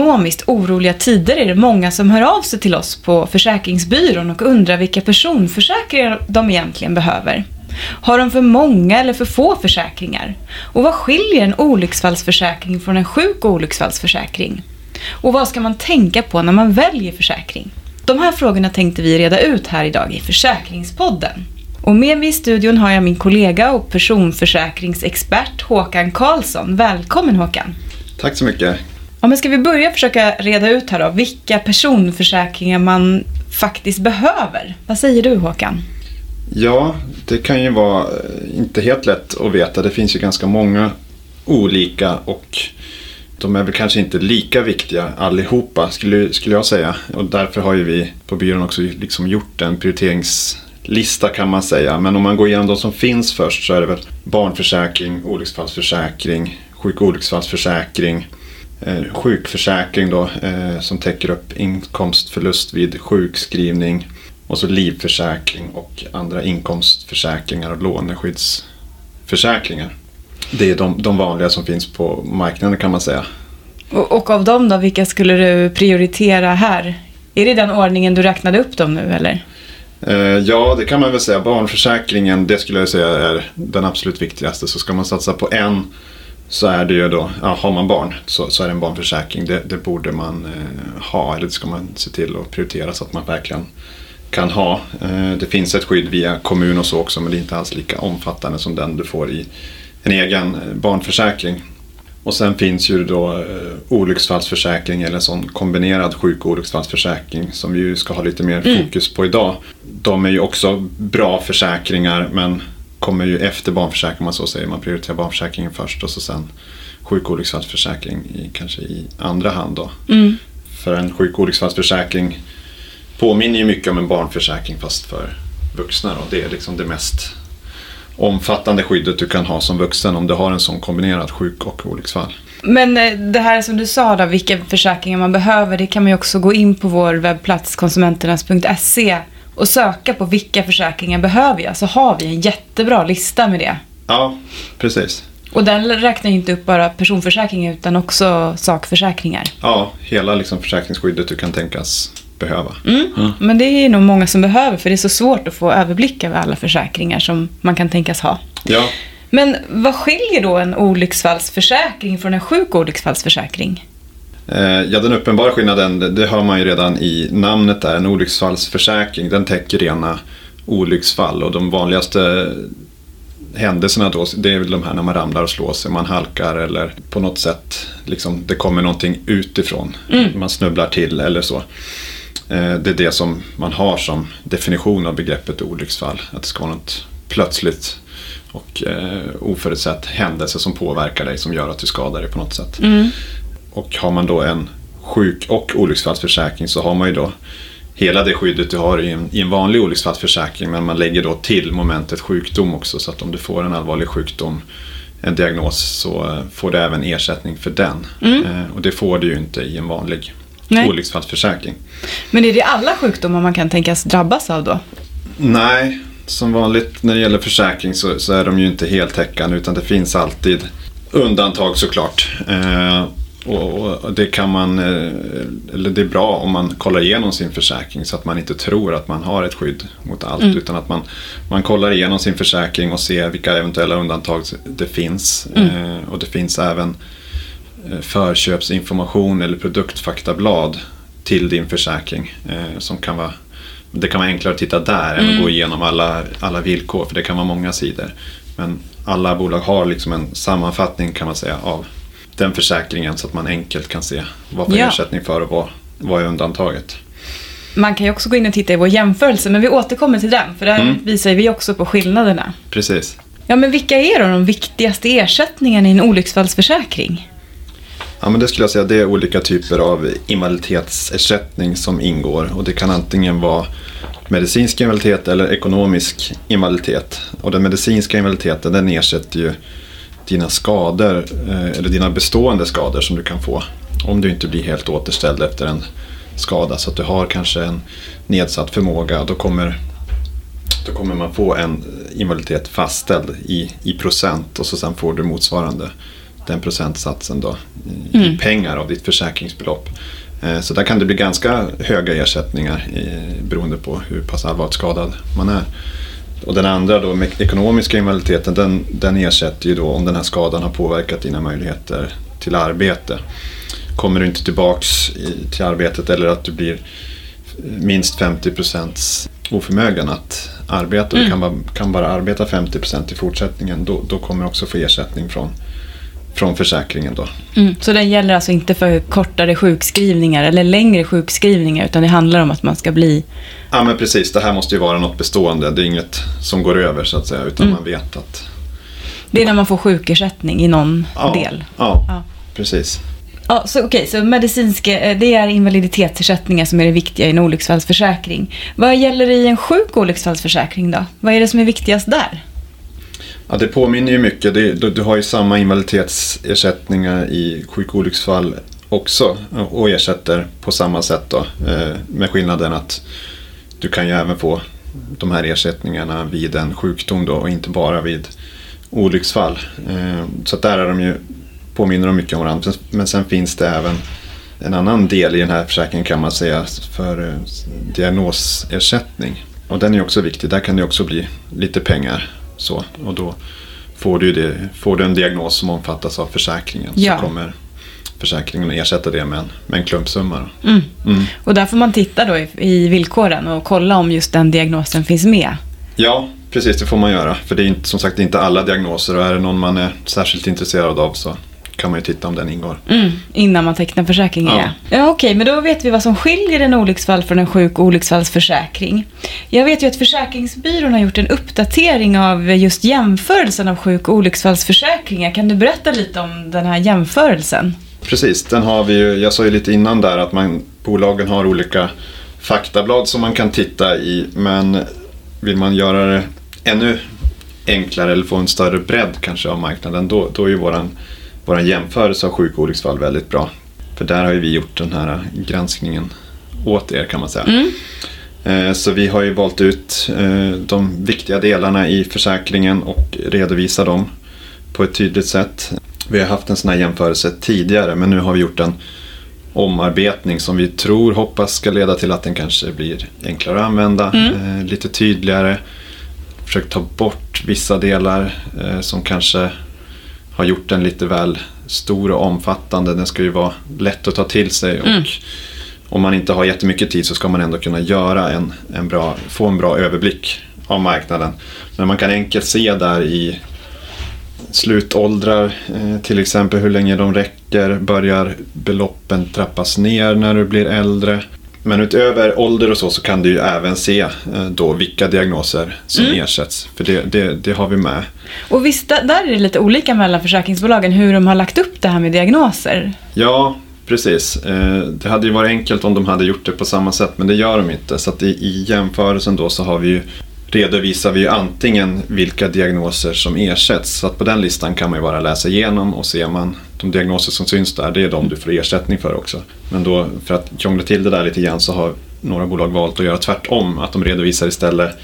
ekonomiskt oroliga tider är det många som hör av sig till oss på Försäkringsbyrån och undrar vilka personförsäkringar de egentligen behöver. Har de för många eller för få försäkringar? Och vad skiljer en olycksfallsförsäkring från en sjuk olycksfallsförsäkring? Och vad ska man tänka på när man väljer försäkring? De här frågorna tänkte vi reda ut här idag i Försäkringspodden. Och med mig i studion har jag min kollega och personförsäkringsexpert Håkan Karlsson. Välkommen Håkan! Tack så mycket. Ja, men ska vi börja försöka reda ut här då, vilka personförsäkringar man faktiskt behöver? Vad säger du Håkan? Ja, det kan ju vara eh, inte helt lätt att veta. Det finns ju ganska många olika och de är väl kanske inte lika viktiga allihopa skulle, skulle jag säga. Och därför har ju vi på byrån också liksom gjort en prioriteringslista kan man säga. Men om man går igenom de som finns först så är det väl barnförsäkring, olycksfallsförsäkring, sjuk och olycksfallsförsäkring, sjukförsäkring då eh, som täcker upp inkomstförlust vid sjukskrivning och så livförsäkring och andra inkomstförsäkringar och låneskyddsförsäkringar. Det är de, de vanliga som finns på marknaden kan man säga. Och, och av dem då, vilka skulle du prioritera här? Är det den ordningen du räknade upp dem nu eller? Eh, ja, det kan man väl säga. Barnförsäkringen, det skulle jag säga är den absolut viktigaste. Så ska man satsa på en så är det ju då, ja, har man barn så, så är det en barnförsäkring. Det, det borde man eh, ha, eller det ska man se till att prioritera så att man verkligen kan ha. Eh, det finns ett skydd via kommun och så också men det är inte alls lika omfattande som den du får i en egen eh, barnförsäkring. Och sen finns ju då eh, olycksfallsförsäkring eller en sån kombinerad sjuk och olycksfallsförsäkring som vi ju ska ha lite mer mm. fokus på idag. De är ju också bra försäkringar men kommer ju efter barnförsäkring man så säger. Man prioriterar barnförsäkringen först och så sen sjuk och olycksfallsförsäkring i, kanske i andra hand då. Mm. För en sjuk och olycksfallsförsäkring påminner ju mycket om en barnförsäkring fast för vuxna. Då. Det är liksom det mest omfattande skyddet du kan ha som vuxen om du har en sån kombinerad sjuk och olycksfall. Men eh, det här som du sa då, vilka försäkringar man behöver, det kan man ju också gå in på vår webbplats konsumenternas.se och söka på vilka försäkringar behöver jag, så har vi en jättebra lista med det. Ja, precis. Och den räknar inte upp bara personförsäkringar utan också sakförsäkringar. Ja, hela liksom försäkringsskyddet du kan tänkas behöva. Mm. Mm. Men det är nog många som behöver för det är så svårt att få överblick över alla försäkringar som man kan tänkas ha. Ja. Men vad skiljer då en olycksfallsförsäkring från en sjuk olycksfallsförsäkring? Eh, ja, den uppenbara skillnaden, det, hör man ju redan i namnet där. En olycksfallsförsäkring, den täcker rena olycksfall och de vanligaste händelserna då, det är väl de här när man ramlar och slår sig, man halkar eller på något sätt liksom, det kommer någonting utifrån. Mm. Man snubblar till eller så. Eh, det är det som man har som definition av begreppet olycksfall. Att det ska vara något plötsligt och eh, oförutsett händelse som påverkar dig som gör att du skadar dig på något sätt. Mm. Och har man då en sjuk och olycksfallsförsäkring så har man ju då hela det skyddet du har i en, i en vanlig olycksfallsförsäkring men man lägger då till momentet sjukdom också så att om du får en allvarlig sjukdom en diagnos så eh, får du även ersättning för den. Mm. Eh, och det får du ju inte i en vanlig Nej. olycksfallsförsäkring. Men är det alla sjukdomar man kan tänkas drabbas av då? Nej, som vanligt när det gäller försäkring så, så är de ju inte heltäckande utan det finns alltid undantag såklart. Eh, och, och, det kan man, eh, eller det är bra om man kollar igenom sin försäkring så att man inte tror att man har ett skydd mot allt. Mm. Utan att man, man kollar igenom sin försäkring och ser vilka eventuella undantag det finns. Mm. Eh, och det finns även eh, förköpsinformation eller produktfaktablad till din försäkring. Eh, som kan vara, det kan vara enklare att titta där mm. än att mm. gå igenom alla, alla villkor för det kan vara många sidor. Men alla bolag har liksom en sammanfattning kan man säga av den försäkringen så att man enkelt kan se vad för ja. ersättning för och vad, vad är undantaget. Man kan ju också gå in och titta i vår jämförelse, men vi återkommer till den, för där mm. visar vi också på skillnaderna. Precis. Ja, men vilka är då de viktigaste ersättningarna i en olycksfallsförsäkring? Ja, men det skulle jag säga det är olika typer av invaliditetsersättning som ingår och det kan antingen vara medicinsk invaliditet eller ekonomisk invaliditet. Och den medicinska invaliditeten den ersätter ju dina skador eh, eller dina bestående skador som du kan få om du inte blir helt återställd efter en skada. Så att du har kanske en nedsatt förmåga. Då kommer, då kommer man få en invaliditet fastställd i, i procent och så sen får du motsvarande den procentsatsen då i, i pengar av ditt försäkringsbelopp. Eh, Så där kan det bli ganska höga ersättningar i- beroende på hur pass allvarligt skadad man är. Och den andra då, ekonomiska invaliditeten, den, den ersätter ju då om den här skadan har påverkat dina möjligheter till arbete. Kommer du inte tillbaks i, till arbetet eller att du blir minst 50 oförmögen att arbeta och du kan bara, kan bara arbeta 50% i fortsättningen, då, då kommer du också få ersättning från, från försäkringen. Då. Mm. Så den gäller alltså inte för kortare sjukskrivningar eller längre sjukskrivningar utan det handlar om att man ska bli... Ja men precis, det här måste ju vara något bestående. Det är inget som går över så att säga, utan man vet att... Det är när man får sjukersättning i någon Ja, del. Ja, Ja. precis. Ja, så okej, så medicinska, eh, det är invaliditetsersättningar som är det viktiga i en olycksfallsförsäkring. Vad gäller i en sjuk olycksfallsförsäkring då? Vad är det som är viktigast där? Ja, det påminner ju mycket. Det, du, du har ju samma invaliditetsersättningar i sjuk och olycksfall också och ersätter på samma sätt då. eh, Med skillnaden att du kan ju även få de här ersättningarna vid en sjukdom då och inte bara vid olycksfall. Eh, Så att där är de ju, påminner de mycket om varandra. Men sen finns det även en annan del i den här försäkringen kan man säga för eh, diagnosersättning. Och den är också viktig. Där kan det också bli lite pengar. Så, och då får du, det, får du en diagnos som omfattas av försäkringen Ja. så kommer försäkringen ersätta det med en, med en klumpsumma. Mm. Mm. Och där får man titta då i, i villkoren och kolla om just den diagnosen finns med. Ja, precis det får man göra. För det är inte, som sagt inte alla diagnoser och är det någon man är särskilt intresserad av så kan man ju titta om den ingår. Mm, innan man tecknar försäkringen, ja. Ja. ja okej, men då vet vi vad som skiljer en olycksfall från en sjuk och olycksfallsförsäkring. Jag vet ju att Försäkringsbyrån har gjort en uppdatering av just jämförelsen av sjuk och olycksfallsförsäkringar. Kan du berätta lite om den här jämförelsen? Precis, den har vi ju, jag sa ju lite innan där att man, bolagen har olika faktablad som man kan titta i. Men vill man göra det ännu enklare eller få en större bredd kanske av marknaden då, då är ju våran, våran jämförelse av sjuk och olycksfall väldigt bra. För där har ju vi gjort den här granskningen åt er kan man säga. Mm. Eh, Så vi har ju valt ut eh, de viktiga delarna i försäkringen och redovisar dem på ett tydligt sätt. Vi har haft en sån här jämförelse tidigare men nu har vi gjort en omarbetning som vi tror, hoppas ska leda till att den kanske blir enklare att använda, eh, lite tydligare. Försökt ta bort vissa delar som kanske har gjort den lite väl stor och omfattande. Den ska ju vara lätt att ta till sig och om man inte har jättemycket tid så ska man ändå kunna göra en, en bra, få en bra överblick av marknaden. Men man kan enkelt se där i slutåldrar, eh, till exempel hur länge de räcker, börjar beloppen trappas ner när du blir äldre. Men utöver ålder och så, så kan du ju även se eh, då vilka diagnoser som ersätts. För det, det, det har vi med. Och visst, där är det lite olika mellan försäkringsbolagen hur de har lagt upp det här med diagnoser. Ja, precis. Eh, Det hade ju varit enkelt om de hade gjort det på samma sätt, men det gör de inte. Så i, i jämförelsen då så har vi ju, redovisar vi ju antingen vilka diagnoser som ersätts. Så att på den listan kan man ju bara läsa igenom och ser man de diagnoser som syns där, det är de du får ersättning för också. Men då, för att krångla till det där lite grann så har några bolag valt att göra tvärtom. Att de redovisar istället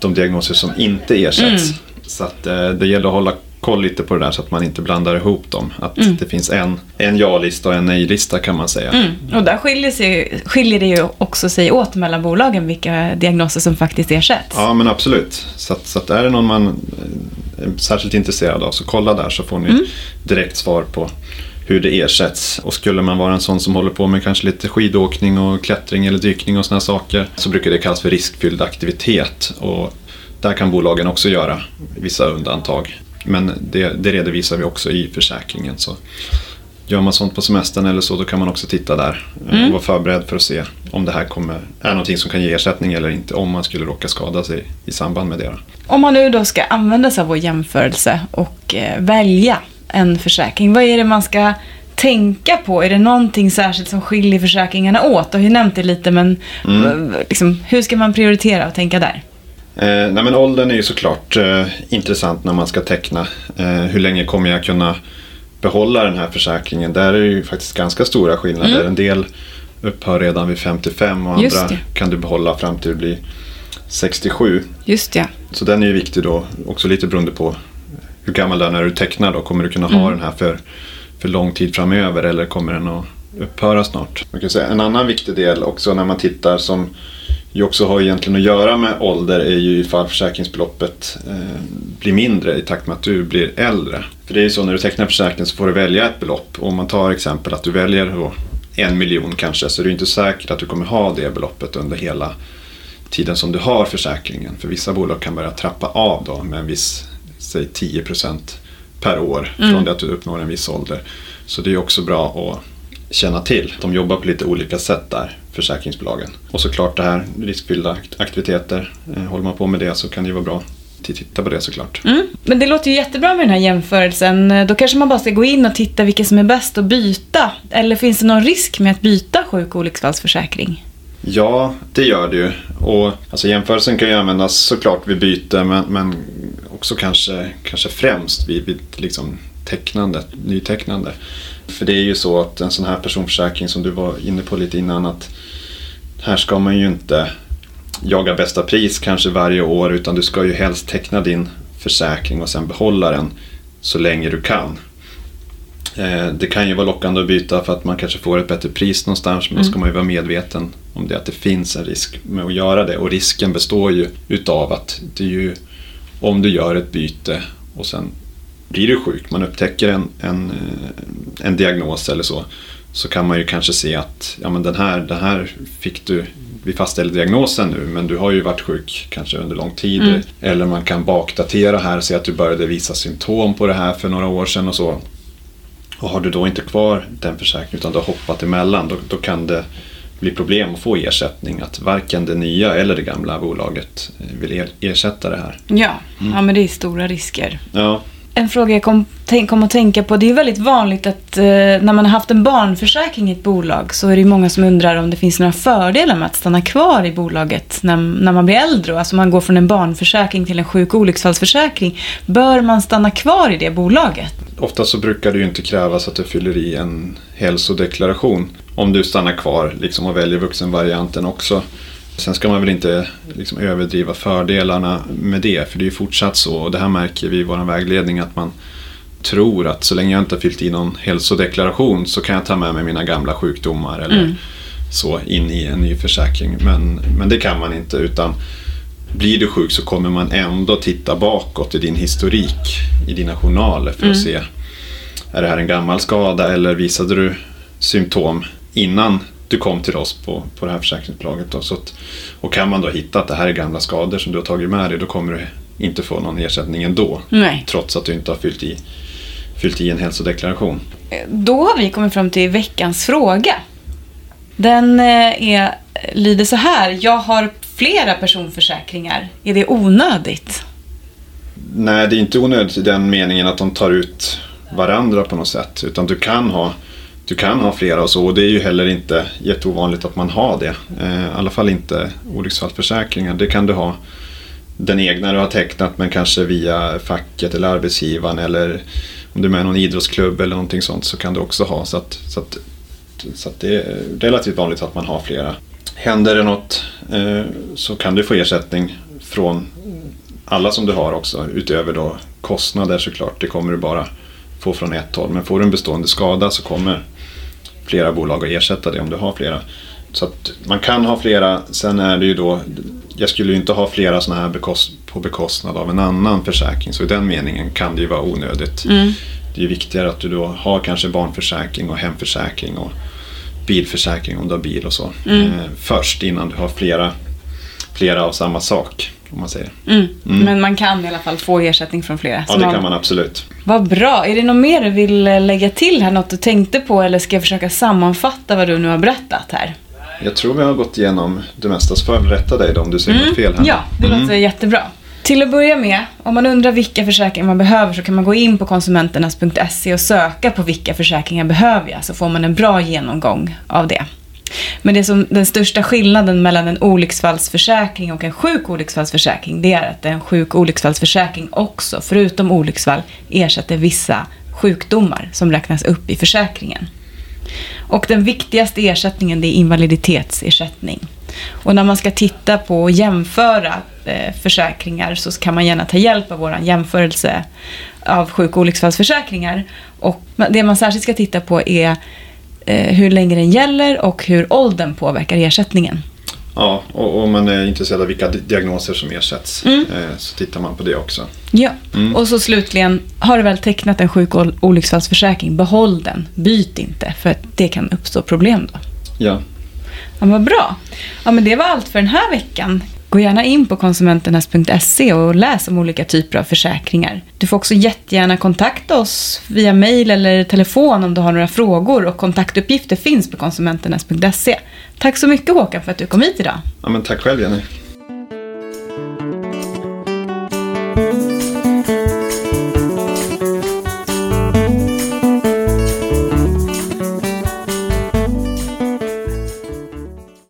de diagnoser som inte ersätts. Så att eh, det gäller att hålla koll lite på det där så att man inte blandar ihop dem. Att det finns en, en ja-lista och en nej-lista kan man säga. Mm. Och där skiljer, sig, skiljer det ju också sig åt mellan bolagen vilka diagnoser som faktiskt ersätts. Ja men absolut. Så att, så att är det någon man eh, är särskilt intresserad av så kolla där så får ni direkt svar på hur det ersätts. Och skulle man vara en sån som håller på med kanske lite skidåkning och klättring eller dykning och här saker så brukar det kallas för riskfylld aktivitet. Och där kan bolagen också göra vissa undantag. Men det, det redovisar vi också i försäkringen. Så gör man sånt på semestern eller så då kan man också titta där eh, och vara förberedd för att se om det här kommer, är någonting som kan ge ersättning eller inte om man skulle råka skada sig i samband med det. Om man nu då ska använda sig av vår jämförelse och eh, välja en försäkring, vad är det man ska tänka på? Är det någonting särskilt som skiljer försäkringarna åt? Du har ju nämnt det lite, men eh, liksom, hur ska man prioritera och tänka där? Eh, nej men åldern är ju såklart eh, intressant när man ska teckna. Eh, hur länge kommer jag kunna behålla den här försäkringen? Där är det ju faktiskt ganska stora skillnader. En del upphör redan vid 55 och Just andra det. kan du behålla fram till du blir 67. Just ja. Så den är ju viktig då, också lite beroende på hur gammal du är när du tecknar då. Kommer du kunna ha den här för, för lång tid framöver eller kommer den att upphöra snart? Man kan säga, en annan viktig del också när man tittar som ju också har egentligen att göra med ålder är ju ifall försäkringsbeloppet eh, blir mindre i takt med att du blir äldre. För det är ju så när du tecknar försäkring så får du välja ett belopp. Om man tar exempel att du väljer en miljon kanske så är det inte säkert att du kommer ha det beloppet under hela tiden som du har försäkringen. För vissa bolag kan börja trappa av då med en viss, säg 10% per år från det att du uppnår en viss ålder. Så det är också bra att känna till. De jobbar på lite olika sätt där, försäkringsbolagen. Och såklart det här riskfyllda akt- aktiviteter. Eh, Håller man på med det så kan det ju vara bra att titta på det såklart. Mm. Men det låter ju jättebra med den här jämförelsen. Då kanske man bara ska gå in och titta vilka som är bäst att byta. Eller finns det någon risk med att byta sjuk och olycksfallsförsäkring? Ja, det gör det ju. Och, alltså, jämförelsen kan ju användas såklart vid byte men, men också kanske, kanske främst vid, vid liksom, tecknandet, nytecknande. För det är ju så att en sån här personförsäkring som du var inne på lite innan att här ska man ju inte jaga bästa pris kanske varje år utan du ska ju helst teckna din försäkring och sen behålla den så länge du kan. Eh, Det kan ju vara lockande att byta för att man kanske får ett bättre pris någonstans men då ska man ju vara medveten om det att det finns en risk med att göra det och risken består ju utav att det är ju om du gör ett byte och sen blir du sjuk, man upptäcker en, en, eh, en diagnos eller så så kan man ju kanske se att ja, men den, här, den här fick du vi fastställer diagnosen nu men du har ju varit sjuk kanske under lång tid. Eller man kan bakdatera här och se att du började visa symptom på det här för några år sedan och så. Och har du då inte kvar den försäkringen utan du har hoppat emellan då, då kan det bli problem att få ersättning. Att varken det nya eller det gamla bolaget eh, vill er, ersätta det här. Ja, ja men det är stora risker. Ja, en fråga jag kom, tänk, kom att tänka på. Det är väldigt vanligt att eh, när man har haft en barnförsäkring i ett bolag så är det många som undrar om det finns några fördelar med att stanna kvar i bolaget när, när man blir äldre. Alltså man går från en barnförsäkring till en sjuk och olycksfallsförsäkring. Bör man stanna kvar i det bolaget? ofta så brukar det ju inte krävas att du fyller i en hälsodeklaration. Om du stannar kvar liksom och väljer vuxenvarianten också. Sen ska man väl inte liksom överdriva fördelarna med det, för det är ju fortsatt så. Och det här märker vi i vår vägledning att man tror att så länge jag inte har fyllt i någon hälsodeklaration så kan jag ta med mig mina gamla sjukdomar eller så in i en ny försäkring. Men, men det kan man inte utan blir du sjuk så kommer man ändå titta bakåt i din historik, i dina journaler för att se är det här en gammal skada eller visade du symptom innan du kom till oss på, på det här försäkringsbolaget. Då. Så att, och kan man då hitta att det här är gamla skador som du har tagit med dig då kommer du inte få någon ersättning ändå. Nej. Trots att du inte har fyllt i, fyllt i en hälsodeklaration. Då har vi kommit fram till veckans fråga. Den eh, är, lyder så här. Jag har flera personförsäkringar. Är det onödigt? Nej, det är inte onödigt i den meningen att de tar ut varandra på något sätt. Utan du kan ha, du kan ha flera och så. Och det är ju heller inte jätteovanligt att man har det. Eh, I alla fall inte olycksfallsförsäkringar. Det kan du ha den egna du har tecknat men kanske via facket eller arbetsgivaren eller om du är med i någon idrottsklubb eller någonting sånt så kan du också ha. Så att, så att, så att det är relativt vanligt att man har flera. Händer det något eh, så kan du få ersättning från alla som du har också utöver då kostnader såklart. Det kommer du bara få från ett håll. Men får du en bestående skada så kommer flera bolag att ersätta det om du har flera. Så att man kan ha flera. Sen är det ju då, jag skulle ju inte ha flera sådana här bekost, på bekostnad av en annan försäkring. Så i den meningen kan det ju vara onödigt. Det är ju viktigare att du då har kanske barnförsäkring och hemförsäkring och bilförsäkring om du har bil och så. Eh, först innan du har flera, flera av samma sak. Om man säger. Mm. Men man kan i alla fall få ersättning från flera. Ja, det kan man absolut. Vad bra. Är det något mer du vill eh, lägga till här? Något du tänkte på? Eller ska jag försöka sammanfatta vad du nu har berättat här? Jag tror vi har gått igenom det mesta, så får jag rätta dig då om du säger något fel här. Ja, det låter jättebra. Till att börja med, om man undrar vilka försäkringar man behöver så kan man gå in på konsumenternas.se och söka på vilka försäkringar behöver jag så får man en bra genomgång av det. Men det som, den största skillnaden mellan en olycksfallsförsäkring och en sjuk olycksfallsförsäkring det är att en sjuk olycksfallsförsäkring också, förutom olycksfall, ersätter vissa sjukdomar som räknas upp i försäkringen. Och den viktigaste ersättningen det är invaliditetsersättning. Och när man ska titta på och jämföra eh, försäkringar så kan man gärna ta hjälp av vår jämförelse av sjuk och olycksfallsförsäkringar. Och det man särskilt ska titta på är hur länge den gäller och hur åldern påverkar ersättningen. Ja, och om man är intresserad av vilka di- diagnoser som ersätts Mm. eh, så tittar man på det också. Ja, Mm. och så slutligen, har du väl tecknat en sjuk och olycksfallsförsäkring, behåll den. Byt inte, för det kan uppstå problem då. Ja, Ja, vad bra. Ja, men det var allt för den här veckan. Gå gärna in på konsumenternas.se och läs om olika typer av försäkringar. Du får också jättegärna kontakta oss via mail eller telefon om du har några frågor och kontaktuppgifter finns på konsumenternas.se. Tack så mycket Håkan för att du kom hit idag. ja men tack själv Jenny.